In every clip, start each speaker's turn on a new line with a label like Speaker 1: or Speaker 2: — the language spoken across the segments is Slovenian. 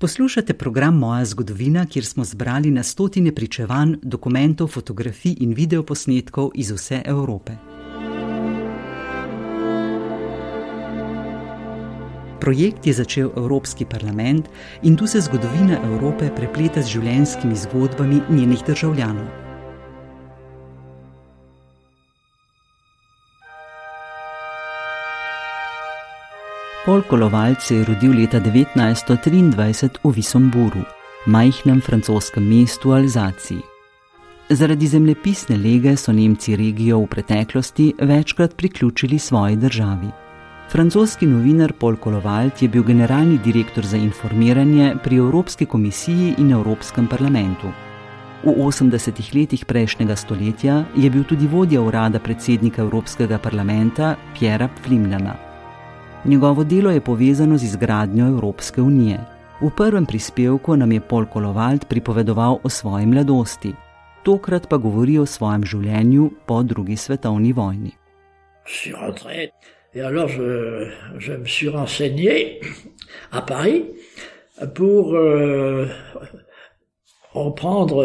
Speaker 1: Poslušate program Moja zgodovina, kjer smo zbrali na stotine pričevanj, dokumentov, fotografij in videoposnetkov iz vse Evrope. Projekt je začel Evropski parlament in tu se zgodovina Evrope prepleta z življenjskimi zgodbami njenih državljanov. Pol Kolovalc se je rodil leta 1923 v Visomburu, majhnem francoskem mestu Alzaciji. Zaradi zemljepisne lege so Nemci regijo v preteklosti večkrat priključili svoji državi. Francoski novinar Paul Kolovalt je bil generalni direktor za informiranje pri Evropski komisiji in Evropskem parlamentu. V 80-ih letih prejšnjega stoletja je bil tudi vodja urada predsednika Evropskega parlamenta Pjera Flimljana. Njegovo delo je povezano z izgradnjo Evropske unije. V prvem prispevku nam je Paul Kolovalt pripovedoval o svoji mladosti, tokrat pa govori o svojem življenju po drugi svetovni vojni.
Speaker 2: Et alors, je, je me suis renseigné à Paris pour euh, reprendre.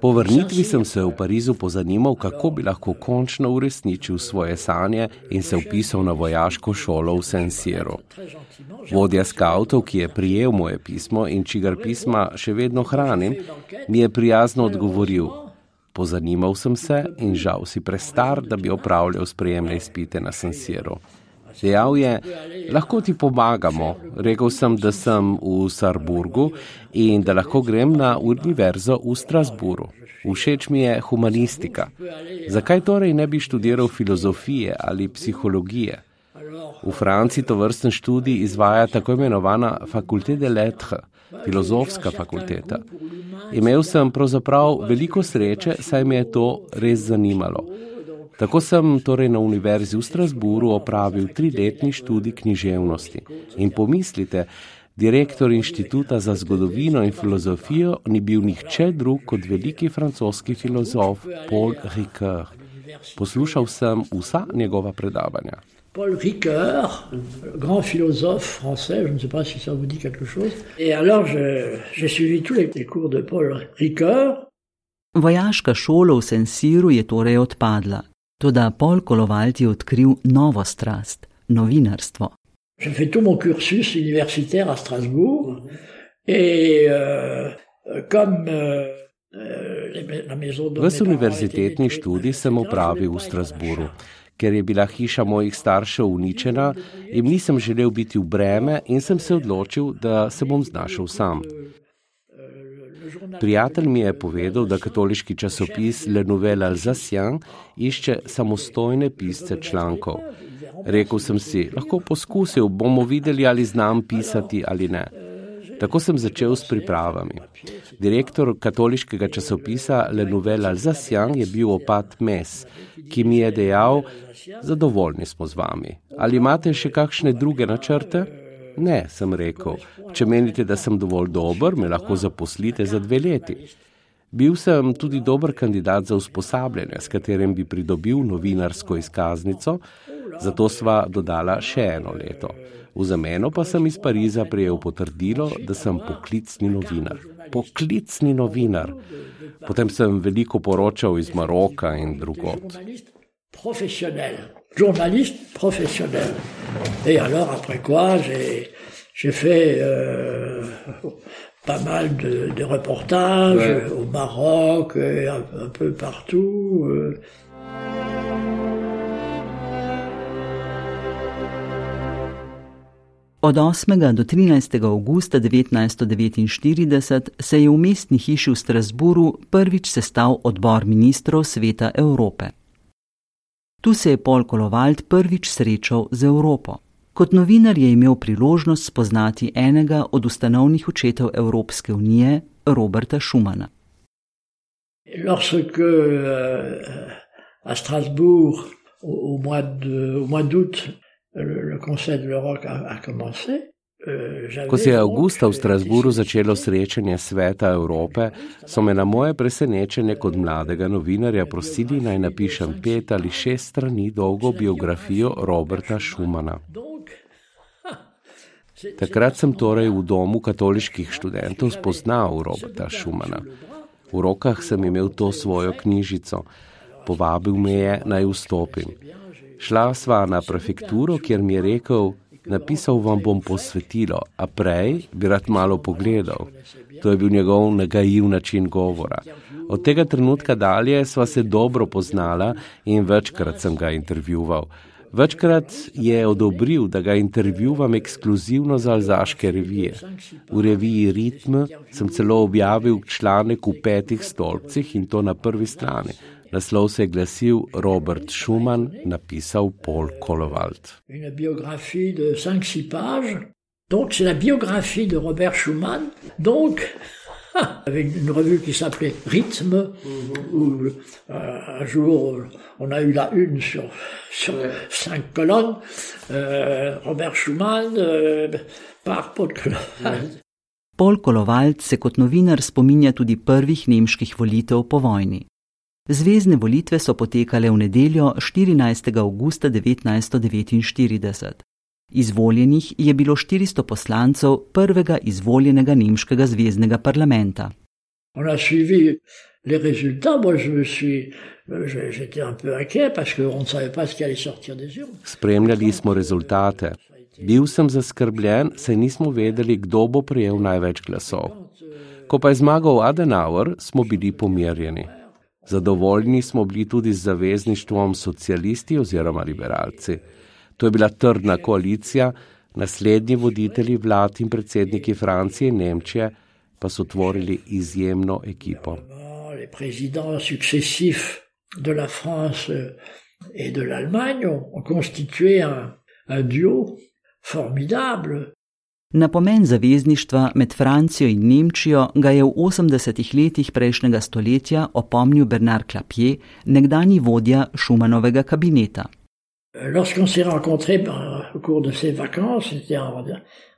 Speaker 3: Po vrnitvi sem se v Parizu pozanimal, kako bi lahko končno uresničil svoje sanje in se upisal na vojaško šolo v Saint-Cyru. Vodja skavtov, ki je prijel moje pismo in čigar pisma še vedno hranim, mi je prijazno odgovoril: Pozanimal sem se in žal si prestar, da bi opravljal sprejemne izpite na Sansiru. Dejal je, lahko ti pomagamo. Rekl sem, da sem v Sarburgu in da lahko grem na univerzo v Strasburu. Všeč mi je humanistika. Zakaj torej ne bi študiral filozofije ali psihologije? V Franciji to vrsten študij izvaja tako imenovana Faculté de Lettres, filozofska fakulteta. Imel sem pravzaprav veliko sreče, saj me je to res zanimalo. Tako sem torej na univerzi v Strasburu opravil triletni študij književnosti. In pomislite, direktor inštituta za zgodovino in filozofijo ni bil nihče drug kot veliki francoski filozof Paul Ricoeur. Poslušal sem vsa njegova predavanja.
Speaker 2: Paul Ricoeur, grand philosophe français, je ne sais pas si ça vous dit quelque chose. Et alors, j'ai suivi tous les, les cours de Paul Ricoeur.
Speaker 1: Vojaška šola v Sensiru je torej odpadla, tudi Paul Kolovalt je odkril novo strast, novinarstvo.
Speaker 2: J'ai fait tout mon cursus universitaire à Strasbourg et euh, comme euh,
Speaker 3: Ves univerzitetni študij sem opravil v Strasburu ker je bila hiša mojih staršev uničena in nisem želel biti v breme in sem se odločil, da se bom znašel sam. Prijatelj mi je povedal, da katoliški časopis Le Nouvelle Alsacien išče samostojne pisce člankov. Rekel sem si, lahko poskusil, bomo videli, ali znam pisati ali ne. Tako sem začel s pripravami. Direktor katoliškega časopisa Le Nouvelle Alsacien je bil opat Mes, ki mi je dejal, zadovoljni smo z vami. Ali imate še kakšne druge načrte? Ne, sem rekel. Če menite, da sem dovolj dober, me lahko zaposlite za dve leti. Bil sem tudi dober kandidat za usposabljanje, s katerim bi pridobil novinarsko izkaznico, zato sva dodala še eno leto. V zameno pa sem iz Pariza prejel potrdilo, da sem poklicni novinar. Poklicni novinar. Potem sem veliko poročal iz Maroka in drugot.
Speaker 2: Professionnel, journaliste professionnel. Et alors, après quoi, j'ai fait euh, pas mal de, de reportages ouais. au Maroc, un, un peu partout. Euh.
Speaker 1: Od 8. do 13. augusta 1949 se je v mestni hiši v Strasburu prvič sestal odbor ministrov Sveta Evrope. Tu se je Paul Kolovald prvič srečal z Evropo. Kot novinar je imel priložnost spoznati enega od ustanovnih očetov Evropske unije, Roberta Schumana.
Speaker 2: Lorsque euh, à Strasbourg, au mois d'août, le, le Conseil de l'Europe a, a commencé,
Speaker 3: Ko se je avgusta v Strasburu začelo srečanje Sveta Evrope, so me na moje presenečenje kot mladega novinarja prosili naj napišem pet ali šest strani dolgo biografijo Roberta Schumana. Takrat sem torej v domu katoliških študentov spoznal Roberta Schumana. V rokah sem imel to svojo knjižico. Povabil me je naj vstopim. Šla sva na prefekturo, kjer mi je rekel, napisal vam bom posvetilo, a prej bi rad malo pogledal. To je bil njegov nagajiv način govora. Od tega trenutka dalje sva se dobro poznala in večkrat sem ga intervjuval. Večkrat je odobril, da ga intervjuvam ekskluzivno za alzaške revije. V reviji Ritm sem celo objavil članek v petih stolpcih in to na prvi strani. Naslov se je glasil Robert Schumann, napisal Paul Kolovald.
Speaker 2: Donc c'est la biographie de Robert Schumann. Donc avec une revue qui s'appelait Rythme, où euh, un jour on a eu la une sur, sur cinq colonnes, euh, Robert Schumann euh, par Paul Kolovald.
Speaker 1: Paul Kolovald se kot novinar spominja tudi prvih nemških volitev po vojni. Zvezdne volitve so potekale v nedeljo 14. augusta 1949. Izvoljenih je bilo 400 poslancev prvega izvoljenega nemškega zvezdnega parlamenta.
Speaker 3: Spremljali smo rezultate. Bil sem zaskrbljen, saj nismo vedeli, kdo bo prejel največ glasov. Ko pa je zmagal Adenauer, smo bili pomirjeni. Zadovoljni smo bili tudi z zavezništvom socialisti oziroma liberalci. To je bila trdna koalicija, naslednji voditelji vlad in predsedniki Francije in Nemčije pa so tvorili izjemno ekipo.
Speaker 2: De la France et de l'Allemagne ont constitué un, un duo formidable.
Speaker 1: Na pomen zavezništva med Francijo in Nemčijo ga je v 80-ih letih prejšnjega stoletja opomnil Bernard Clapier, nekdani vodja Šumanovega kabineta.
Speaker 2: Lorsqu'on s'est rencontrés au cours de ces vacances, c'était en,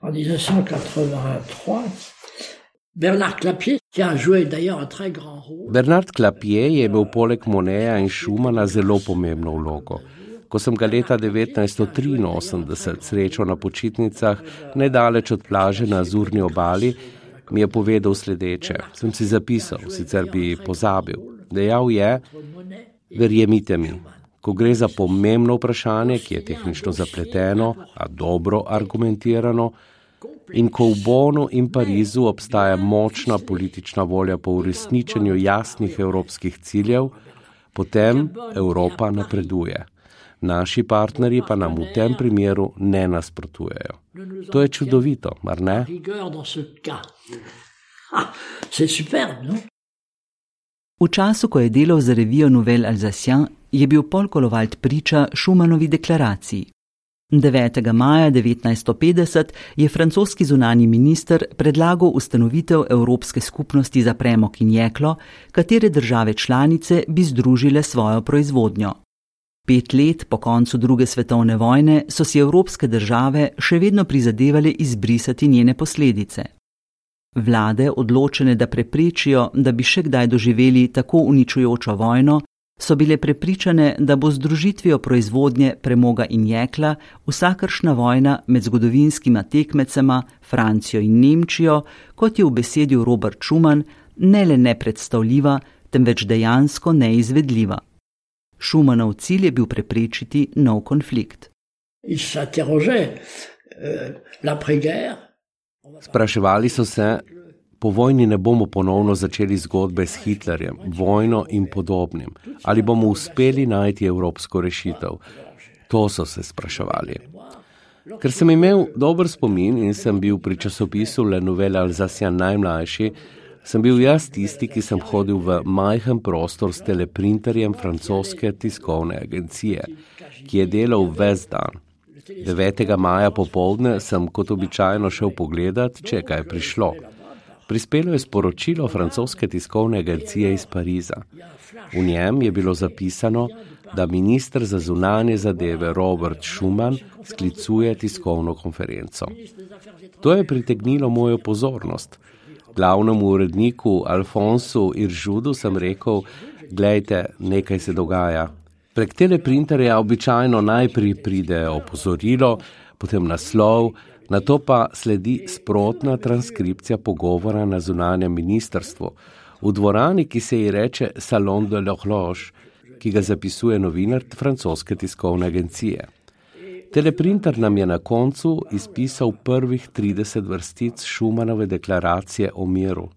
Speaker 2: en 1983, Bernard Clapier, qui a joué d'ailleurs un très grand rôle.
Speaker 3: Bernard Clapier je bil poleg Moneja in Schumana zelo pomembno vlogo. Ko sem ga leta 1983 srečal na počitnicah nedaleč od plaže na Azurni obali, mi je povedal sledeče. Sem si zapisal, sicer bi pozabil. Dejal je, verjemite mi, ko gre za pomembno vprašanje, ki je tehnično zapleteno, a dobro argumentirano, in ko v Bonu in Parizu obstaja močna politična volja po uresničenju jasnih evropskih ciljev, potem Evropa napreduje. Naši partnerji pa nam v tem primeru ne nasprotujejo. To je čudovito, mar ne?
Speaker 1: V času, ko je delal za revijo Nouvelle Alsacien, je bil Paul Kolovald priča Šumanovi deklaraciji. 9. maja 1950 je francoski zunani minister predlagal ustanovitev Evropske skupnosti za premok in jeklo, katere države članice bi združile svojo proizvodnjo. Pet let po koncu druge svetovne vojne so si evropske države še vedno prizadevali izbrisati njene posledice. Vlade, odločene, da preprečijo, da bi še kdaj doživeli tako uničujočo vojno, so bile prepričane, da bo združitvijo proizvodnje premoga in jekla vsakršna vojna med zgodovinskima tekmecema Francijo in Nemčijo, kot je v besedju Robert Schumann, ne le nepredstavljiva, temveč dejansko neizvedljiva. Schumannov cilj je bil preprečiti nov konflikt.
Speaker 3: Spraševali so se, po vojni ne bomo ponovno začeli zgodbe s Hitlerjem, vojno in podobnim, ali bomo uspeli najti evropsko rešitev. To so se spraševali. Ker sem imel dober spomin in sem bil pri časopisu Le Nouvelle Alsacien najmlajši, sem bil jaz tisti, ki sem hodil v majhen prostor s teleprinterjem francoske tiskovne agencije, ki je delal ves dan. 9. maja popovdne sem kot običajno šel pogledat, če kaj je prišlo. Prispelo je sporočilo francoske tiskovne agencije iz Pariza. V njem je bilo zapisano, da ministr za zunanje zadeve Robert Schuman sklicuje tiskovno konferenco. To je pritegnilo mojo pozornost. Glavnemu uredniku Alfonsu Iržudu sem rekel: Glejte, nekaj se dogaja. Prek teleprinterja običajno najprej pride opozorilo, potem naslov, Na to pa sledi sprotna transkripcija pogovora na zunanjem ministrstvu v dvorani, ki se ji reče Salon de l'Horloge, ki ga zapisuje novinar francoske tiskovne agencije. Teleprinter nam je na koncu izpisal prvih 30 vrstic Šumanove deklaracije o miru.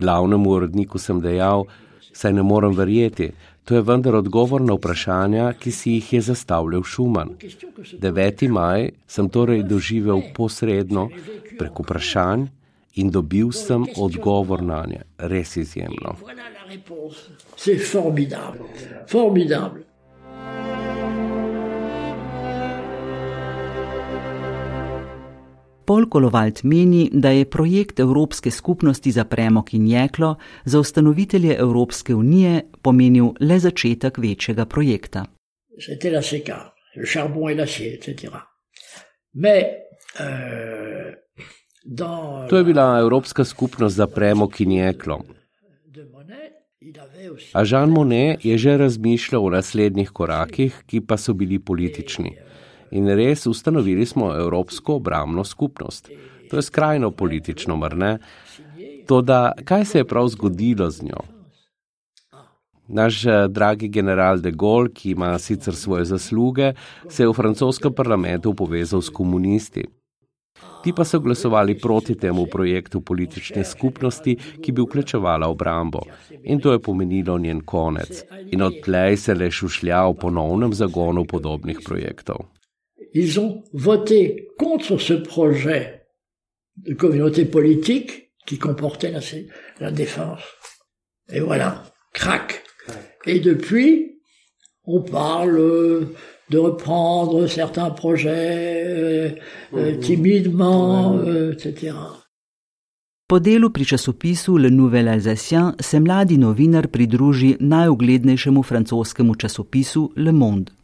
Speaker 3: Glavnemu uredniku sem dejal, saj ne morem verjeti, to je vendar odgovor na vprašanja, ki si jih je zastavljal Šuman. 9. maj sem torej doživel posredno prek vprašanj in dobil sem odgovor na nje, res izjemno.
Speaker 2: C'est formidable, formidable.
Speaker 1: Pol Kolovalt meni, da je projekt Evropske skupnosti za premok in jeklo za ustanovitelje Evropske unije pomenil le začetek večjega projekta.
Speaker 3: Euh, to je bila Evropska skupnost za premok in jeklo. A Jean Monnet je že razmišljal o naslednjih korakih, ki pa so bili politični in res ustanovili smo Evropsko obramno skupnost. To je skrajno politično, mar ne? Toda, kaj se je prav zgodilo z njo? Naš eh, dragi general de Gaulle, ki ima sicer svoje zasluge, se je v francoskem parlamentu povezal s komunisti. Ti pa so glasovali proti temu projektu politične skupnosti, ki bi vključevala obrambo. In to je pomenilo njen konec. In odtlej se le šušlja o ponovnem zagonu podobnih projektov.
Speaker 2: Ils ont voté contre ce projet de communauté politique qui comportait la, la défense. Et voilà, crac. Et depuis, on parle de reprendre certains projets euh, euh, timidement, euh, etc.
Speaker 1: Po delu pri časopisu Le Nouvel Alsacien se mladi novinar pridruži najuglednejšemu francoskemu časopisu Le Monde.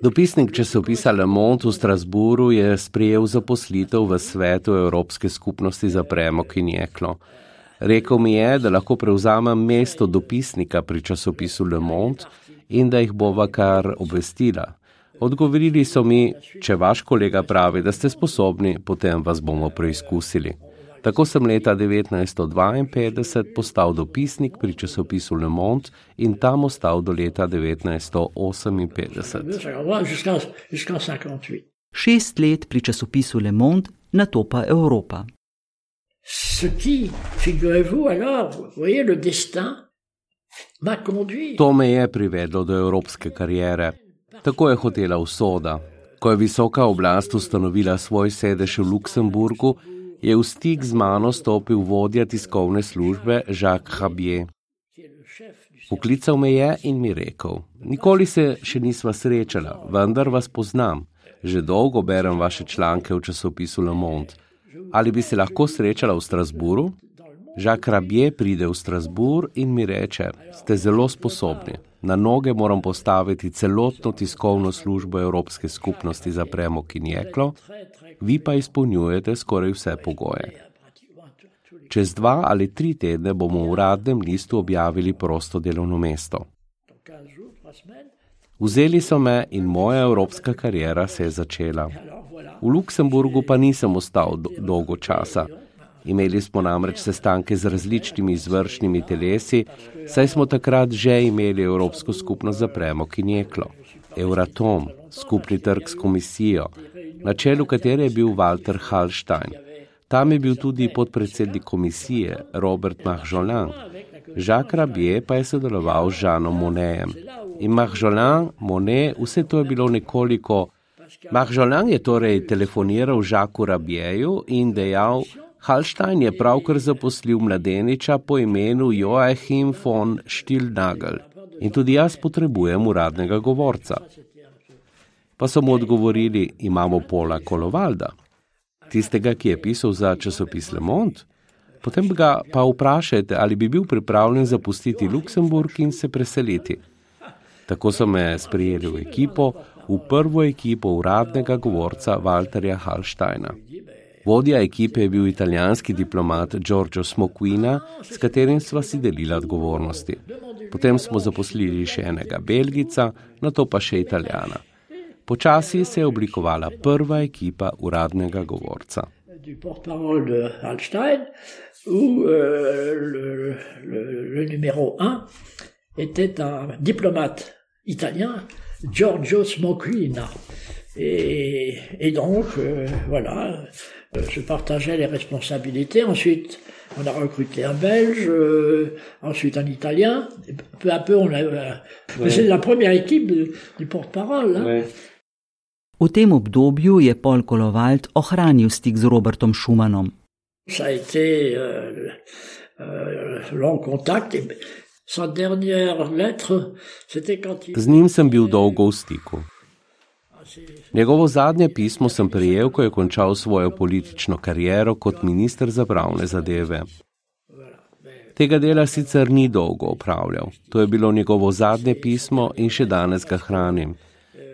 Speaker 3: Dopisnik časopisa Le Monde v Strasburu je sprejel zaposlitev v svetu Evropske skupnosti za premok in jeklo. Rekel mi je, da lahko prevzamem mesto dopisnika pri časopisu Le Monde in da jih bova kar obvestila. Odgovorili so mi, če vaš kolega pravi, da ste sposobni, potem vas bomo preizkusili. Tako sem leta 1952 postal dopisnik pri časopisu Le Monde in tam ostal do leta 1958.
Speaker 1: Šest let pri časopisu Le Monde, na to pa Evropa.
Speaker 3: To me je privedlo do evropske karijere. Tako je hotela usoda. Ko je visoka oblast ustanovila svoj sedež v Luksemburgu, je v stik z mano stopil vodja tiskovne službe Jacques Rabier. Poklical me je in mi rekel: Nikoli se še nisva srečala, vendar vas poznam. Že dolgo berem vaše članke v časopisu Le Monde. Ali bi se lahko srečala v Strasburu? Jacques Rabier pride v Strasbourg in mi reče: Ste zelo sposobni. Na noge moram postaviti celotno tiskovno službo Evropske skupnosti za premok in jeklo, vi pa izpolnjujete skoraj vse pogoje. Čez dva ali tri tedne bomo v uradnem listu objavili prosto delovno mesto. Vzeli so me in moja evropska karijera se je začela. V Luksemburgu pa nisem ostal do, dolgo časa. Imeli smo namreč sestanke z različnimi izvršnimi telesi, saj smo takrat že imeli Evropsko skupnost za premok in jeklo, Euratom, skupni trg s komisijo, na čelu katere je bil Walter Hallstein. Tam je bil tudi podpredsednik komisije Robert Mahjolan. Jacques Rabier pa je sodeloval z Žanom Monejem. In Mahjolan, Monet, vse to je bilo nekoliko. Mahjolan je torej telefoniral Jacques Rabieju in dejal, Hallstein je pravkar zaposlil mladeniča po imenu Joachim von Stilnagel in tudi jaz potrebujem uradnega govorca. Pa so mu odgovorili, imamo pola kolovalda, tistega, ki je pisal za časopis Le Monde. Potem ga pa vprašajte, ali bi bil pripravljen zapustiti Luksemburg in se preseliti. Tako so me sprijeli v ekipo, v prvo ekipo uradnega govorca Walterja Hallsteina. Vodja ekipe je bil italijanski diplomat Giorgio Smoquina, s katerim sva si delila odgovornosti. Potem smo zaposlili še enega Belgica, na to pa še Italijana. Počasi se je oblikovala prva ekipa uradnega govorca.
Speaker 2: Du porte-parole de Hallstein, où euh, le, le, le numéro 1 était un diplomate italien, Giorgio Smoquina. Et, et donc, euh, voilà, euh, je partageais les responsabilités. Ensuite, on a recruté un Belge, euh, ensuite un Italien. Et peu à peu, on a. Euh,
Speaker 3: Ouais.
Speaker 2: C'est la première équipe du, du porte-parole. hein.
Speaker 1: V tem obdobju je Paul Kolovald ohranil stik z Robertom Schumannom.
Speaker 2: Ça a été euh, euh, long contact. Et.
Speaker 3: Z njim sem bil dolgo v stiku. Njegovo zadnje pismo sem prejel, ko je končal svojo politično kariero kot minister za pravne zadeve. Tega dela sicer ni dolgo opravljal. To je bilo njegovo zadnje pismo in še danes ga hranim.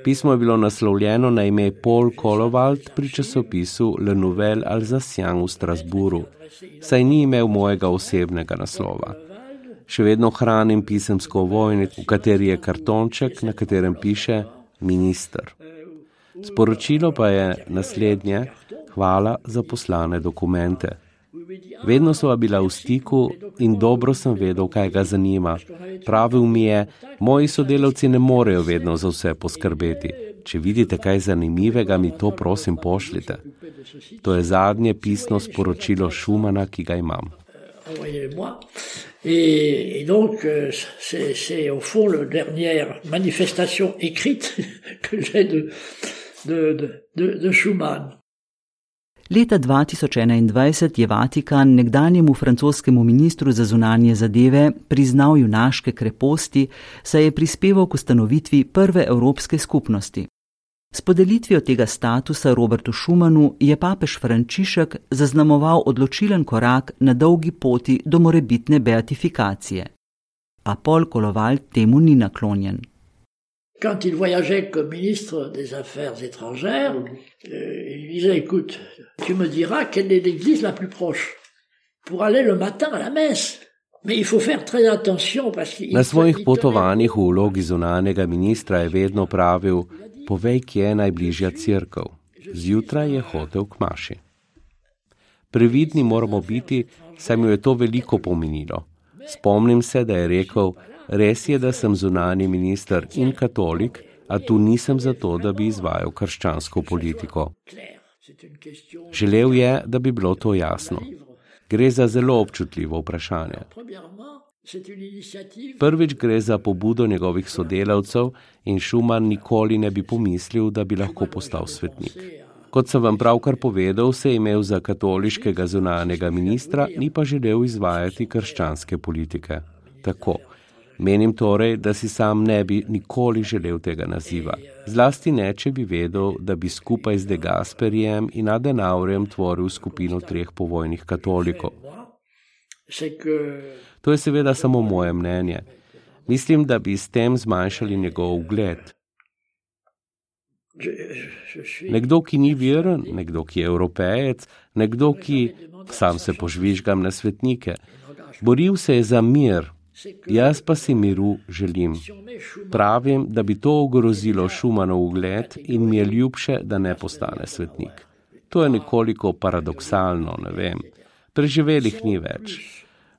Speaker 3: Pismo je bilo naslovljeno na ime Paul Kolovald pri časopisu Le Nouvel Alsacien v Strasburu, saj ni imel mojega osebnega naslova. Še vedno hranim pisemsko vojnic, v kateri je kartonček, na katerem piše minister. Sporočilo pa je naslednje: Hvala za poslane dokumente. Vedno sva bila v stiku in dobro sem vedel, kaj ga zanima. Pravil mi je, moji sodelavci ne morejo vedno za vse poskrbeti. Če vidite kaj zanimivega, mi to prosim pošljite. To je zadnje pisno sporočilo Šumana, ki ga imam.
Speaker 2: Et, et donc, euh, c'est au fond la dernière manifestation écrite que j'ai de, de, de, de, de Schumann.
Speaker 1: Leta 2021 je Vatikan nekdanjemu francoskemu ministru za zunanje zadeve priznal junaške kreposti, saj je prispeval k ustanovitvi prve evropske skupnosti. S podelitvijo tega statusa Robertu Schumanu je papež Frančišek zaznamoval odločilen korak na dolgi poti do morebitne beatifikacije. A Pol Koloval temu ni naklonjen.
Speaker 2: Quand il voyageait comme ministre des Affaires étrangères, euh, il disait, écoute, tu me diras quelle est l'église la plus proche pour aller le matin à la messe. Mais il faut faire très attention parce qu'il
Speaker 3: Na svojih potovanjih v vlogi zunanega ministra je vedno pravil: Povej, kje je najbližja crkva. Zjutraj je hotel k maši. Previdni moramo biti, saj mi je to veliko pomenilo. Spomnim se, da je rekel: Res je, da sem zunani minister in katolik, a tu nisem zato, da bi izvajal krščansko politiko. Želel je, da bi bilo to jasno. Gre za zelo občutljivo vprašanje. Prvič gre za pobudo njegovih sodelavcev in Šuman nikoli ne bi pomislil, da bi lahko postal svetnik. Kot sem vam pravkar povedal, se je imel za katoliškega zunanega ministra, ni pa želel izvajati krščanske politike. Tako. Menim torej, da si sam ne bi nikoli želel tega naziva. Zlasti ne, če bi vedel, da bi skupaj z De Gasperjem in Adenaurjem tvoril skupino treh povojnih katolikov. To je seveda samo moje mnenje. Mislim, da bi s tem zmanjšali njegov ugled. Nekdo, ki ni veren, nekdo, ki je evropejec, nekdo, ki sam se požvižgam na svetnike. Boril se je za mir, jaz pa si miru želim. Pravim, da bi to ogrozilo Šumanov ugled in mi je ljubše, da ne postane svetnik. To je nekoliko paradoksalno, ne vem. Preživelih ni več.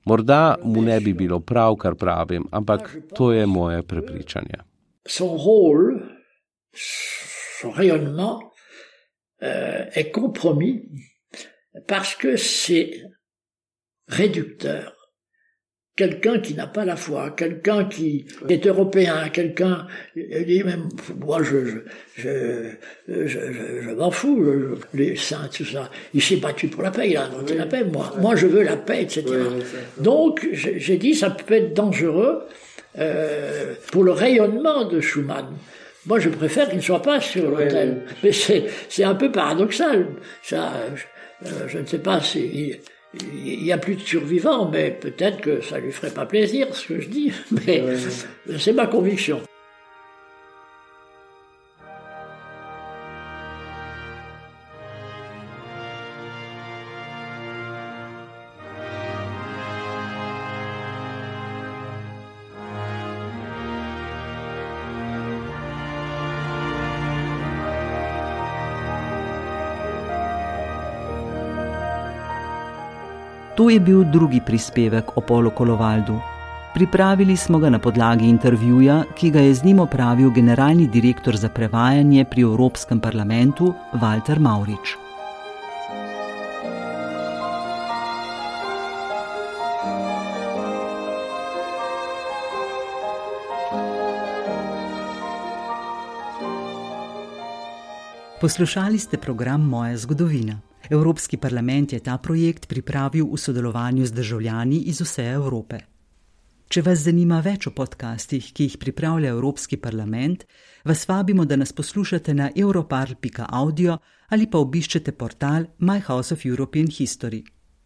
Speaker 3: Morda mu ne bi bilo prav, kar pravim, ampak to je moje prepričanje.
Speaker 2: Son rôle, son rayonnement euh, est compromis parce que c'est réducteur. Quelqu'un qui n'a pas la foi, quelqu'un qui est européen, quelqu'un dit même moi je je je, je, je, je m'en fous je- les saints tout ça. Il s'est battu pour la paix il a inventé la paix. Moi moi je veux la paix etc donc j'ai dit ça peut être dangereux euh, pour le rayonnement de Schumann. Moi je préfère qu'il ne soit pas sur l'autel. mais c'est c'est un peu paradoxal ça. Je, euh, je ne sais pas si il n'y a plus de survivants, mais peut-être que ça lui ferait pas plaisir ce que je dis, mais c'est ma conviction.
Speaker 1: To je bil drugi prispevek o Polu Kolovaldu. Pripravili smo ga na podlagi intervjuja, ki ga je z njim opravil generalni direktor za prevajanje pri Evropskem parlamentu Walter Maurič. Poslušali ste program Moja zgodovina. Evropski parlament je ta projekt pripravil v sodelovanju z državljani iz vse Evrope. Če vas zanima več o podcastih, ki jih pripravlja Evropski parlament, vas vabimo, da nas poslušate na europarl.audio ali pa obiščete portal My House of European History.